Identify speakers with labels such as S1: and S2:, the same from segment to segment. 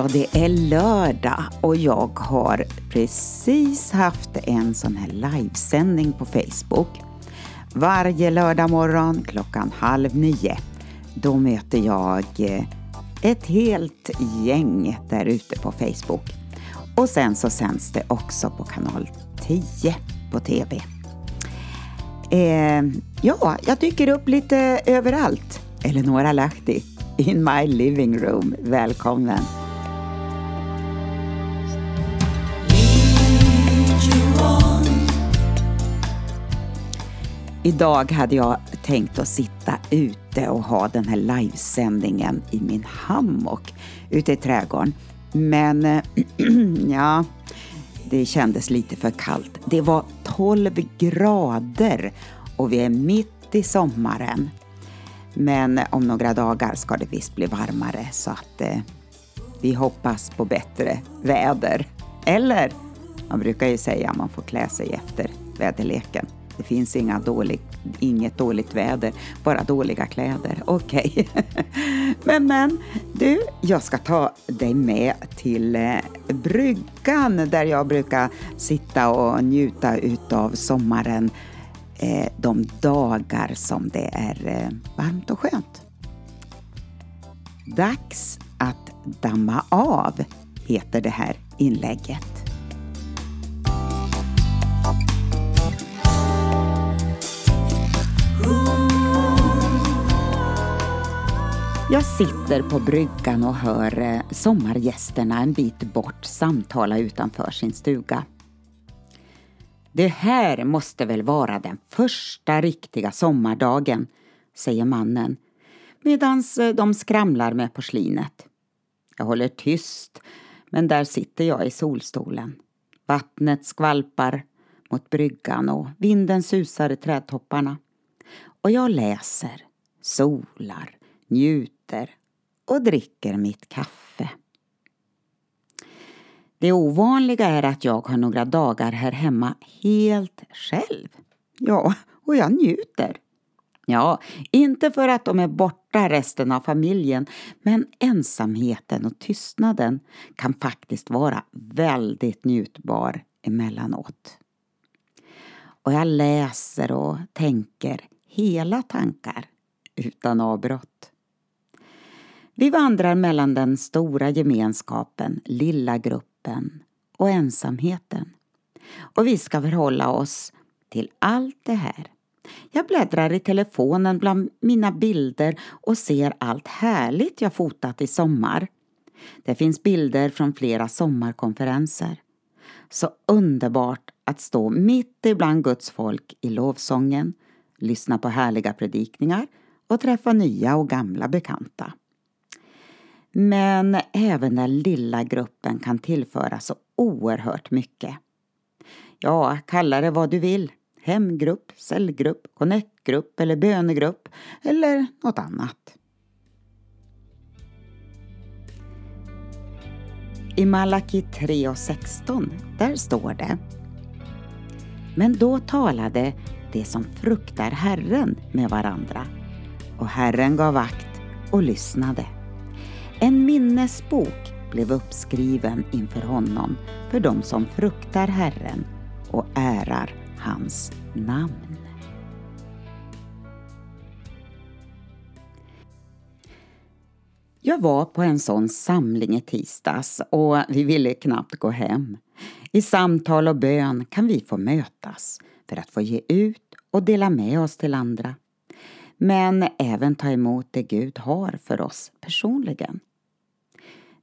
S1: Ja, det är lördag och jag har precis haft en sån här livesändning på Facebook. Varje lördag morgon klockan halv nio, då möter jag eh, ett helt gäng där ute på Facebook. Och sen så sänds det också på kanal 10 på TV. Eh, ja, jag dyker upp lite överallt. Eleonora Lahti, in my living room. Välkommen! Idag hade jag tänkt att sitta ute och ha den här livesändningen i min hammock ute i trädgården. Men eh, ja, det kändes lite för kallt. Det var 12 grader och vi är mitt i sommaren. Men om några dagar ska det visst bli varmare så att eh, vi hoppas på bättre väder. Eller, man brukar ju säga att man får klä sig efter väderleken. Det finns inga dålig, inget dåligt väder, bara dåliga kläder. Okej. Okay. men, men, du, jag ska ta dig med till eh, bryggan där jag brukar sitta och njuta utav sommaren eh, de dagar som det är eh, varmt och skönt. Dags att damma av heter det här inlägget. Jag sitter på bryggan och hör eh, sommargästerna en bit bort samtala utanför sin stuga. Det här måste väl vara den första riktiga sommardagen, säger mannen medan eh, de skramlar med porslinet. Jag håller tyst, men där sitter jag i solstolen. Vattnet skvalpar mot bryggan och vinden susar i trädtopparna. Och jag läser, solar, njuter och dricker mitt kaffe. Det ovanliga är att jag har några dagar här hemma helt själv. Ja, och jag njuter. Ja, inte för att de är borta resten av familjen, men ensamheten och tystnaden kan faktiskt vara väldigt njutbar emellanåt. Och jag läser och tänker hela tankar utan avbrott. Vi vandrar mellan den stora gemenskapen, lilla gruppen och ensamheten. Och vi ska förhålla oss till allt det här. Jag bläddrar i telefonen bland mina bilder och ser allt härligt jag fotat i sommar. Det finns bilder från flera sommarkonferenser. Så underbart att stå mitt ibland Guds folk i lovsången, lyssna på härliga predikningar och träffa nya och gamla bekanta. Men även den lilla gruppen kan tillföra så oerhört mycket. Ja, kalla det vad du vill. Hemgrupp, cellgrupp, connectgrupp eller bönegrupp eller något annat. I Malaki 3 och 16, där står det Men då talade de som fruktar Herren med varandra och Herren gav akt och lyssnade. En minnesbok blev uppskriven inför honom för de som fruktar Herren och ärar hans namn. Jag var på en sån samling i tisdags och vi ville knappt gå hem. I samtal och bön kan vi få mötas för att få ge ut och dela med oss till andra. Men även ta emot det Gud har för oss personligen.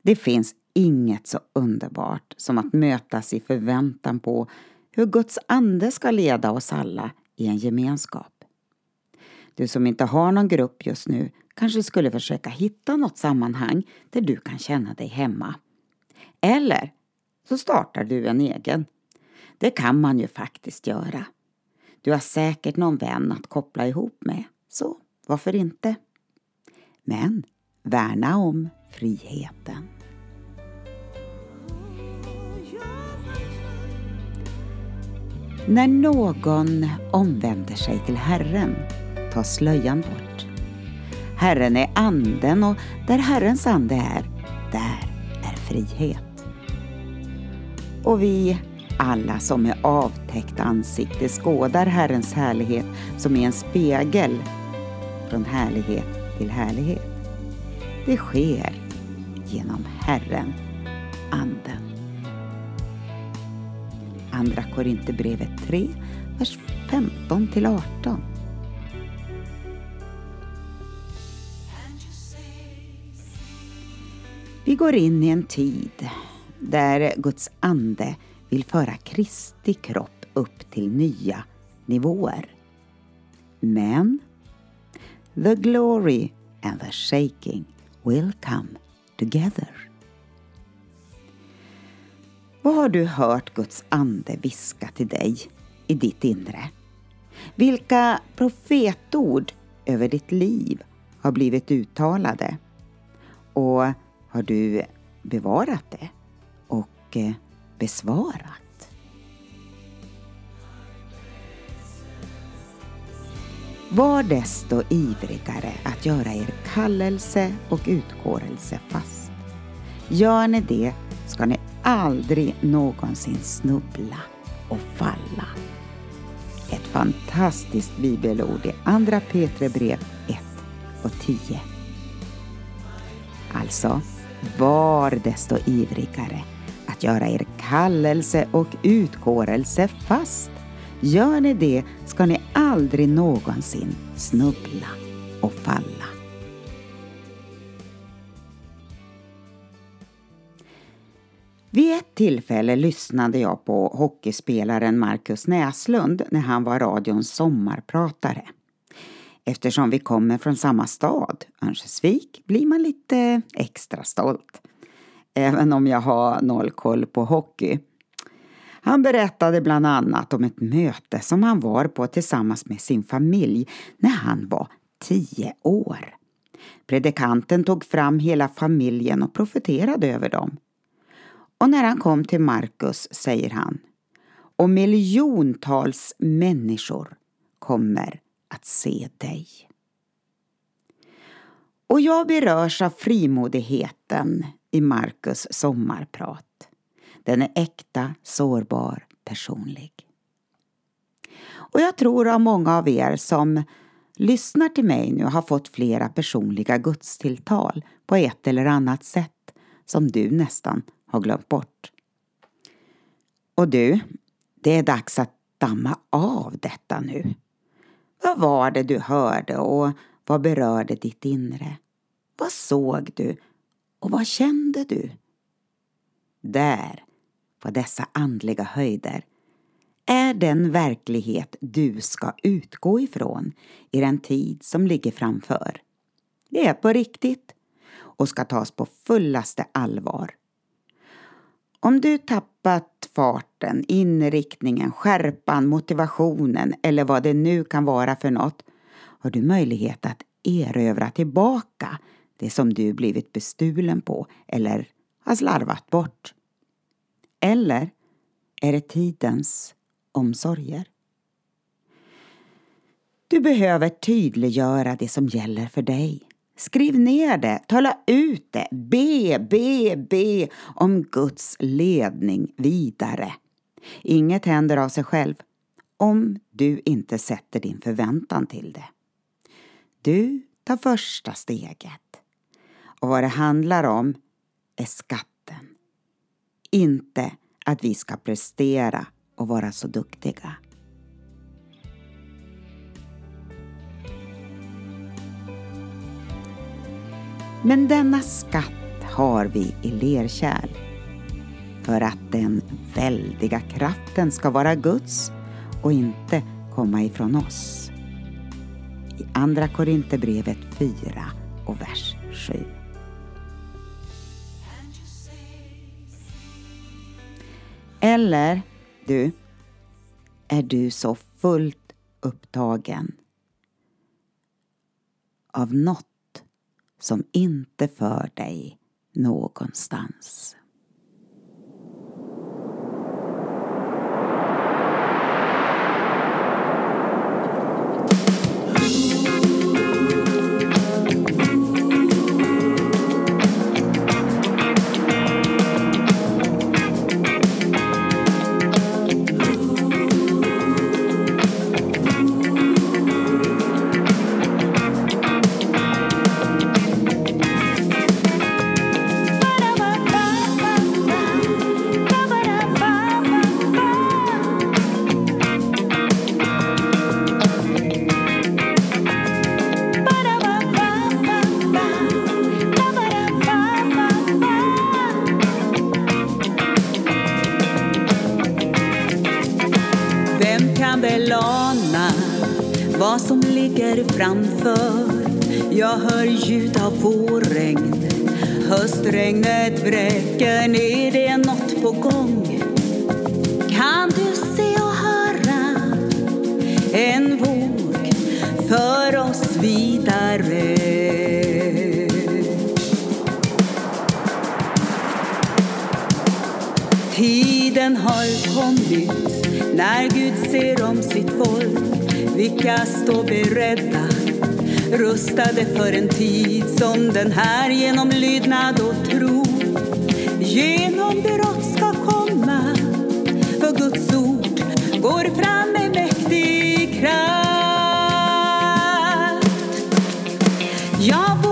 S1: Det finns inget så underbart som att mötas i förväntan på hur Guds ande ska leda oss alla i en gemenskap. Du som inte har någon grupp just nu kanske skulle försöka hitta något sammanhang där du kan känna dig hemma. Eller så startar du en egen. Det kan man ju faktiskt göra. Du har säkert någon vän att koppla ihop med, så varför inte? Men värna om friheten. När någon omvänder sig till Herren tas slöjan bort. Herren är anden och där Herrens ande är, där är frihet. Och vi alla som med avtäckt ansikte skådar Herrens härlighet som är en spegel från härlighet till härlighet. Det sker genom Herren, Anden. Andra Korinthierbrevet 3, vers 15 till 18. Vi går in i en tid där Guds ande vill föra Kristi kropp upp till nya nivåer. Men the glory and the shaking will come together. Vad har du hört Guds ande viska till dig i ditt inre? Vilka profetord över ditt liv har blivit uttalade? Och har du bevarat det och eh, besvarat? Var desto ivrigare att göra er kallelse och utkårelse fast. Gör ni det ska ni aldrig någonsin snubbla och falla. Ett fantastiskt bibelord i Andra Petrebrev 1 och 10. Alltså, var desto ivrigare att göra er kallelse och utkårelse fast. Gör ni det ska ni aldrig någonsin snubbla och falla. Vid ett tillfälle lyssnade jag på hockeyspelaren Marcus Näslund när han var radions sommarpratare. Eftersom vi kommer från samma stad, Örnsköldsvik, blir man lite extra stolt. Även om jag har noll koll på hockey. Han berättade bland annat om ett möte som han var på tillsammans med sin familj när han var tio år. Predikanten tog fram hela familjen och profeterade över dem. Och när han kom till Markus säger han och miljontals människor kommer att se dig. Och jag berörs av frimodigheten i Markus sommarprat. Den är äkta, sårbar, personlig. Och jag tror att många av er som lyssnar till mig nu har fått flera personliga gudstilltal på ett eller annat sätt som du nästan har glömt bort. Och du, det är dags att damma av detta nu. Vad var det du hörde och vad berörde ditt inre? Vad såg du och vad kände du? Där, på dessa andliga höjder, är den verklighet du ska utgå ifrån i den tid som ligger framför. Det är på riktigt och ska tas på fullaste allvar. Om du tappat farten, inriktningen, skärpan, motivationen eller vad det nu kan vara för något har du möjlighet att erövra tillbaka det som du blivit bestulen på eller har slarvat bort. Eller är det tidens omsorger? Du behöver tydliggöra det som gäller för dig. Skriv ner det, tala ut det, be, be, be om Guds ledning vidare. Inget händer av sig själv om du inte sätter din förväntan till det. Du tar första steget. Och vad det handlar om är skatt inte att vi ska prestera och vara så duktiga. Men denna skatt har vi i lerkärl för att den väldiga kraften ska vara Guds och inte komma ifrån oss. I Andra Korinthierbrevet 4 och vers 7. Eller, du, är du så fullt upptagen av något som inte för dig någonstans.
S2: Vad som ligger framför. Jag hör ljud av vårregn. Höstregnet vräker ner, det är nåt på gång. Kan du se och höra en våg för oss vidare? Tiden har kommit när Gud ser om sitt folk. Vilka står beredda, rustade för en tid som den här genom lydnad och tro. Genom brott ska komma, för Guds ord går fram med mäktig kraft. Jag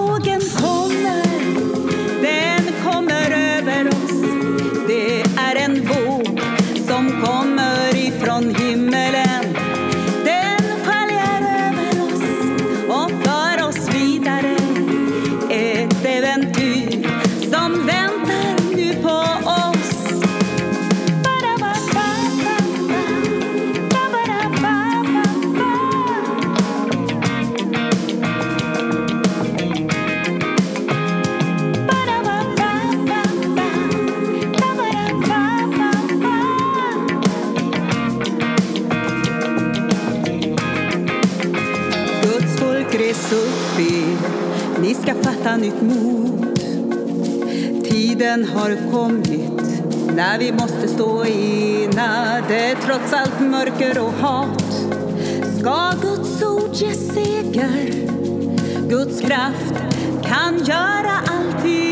S2: hitta nytt mod. Tiden har kommit när vi måste stå enade trots allt mörker och hat. Ska Guds ord ge seger? Guds kraft kan göra allting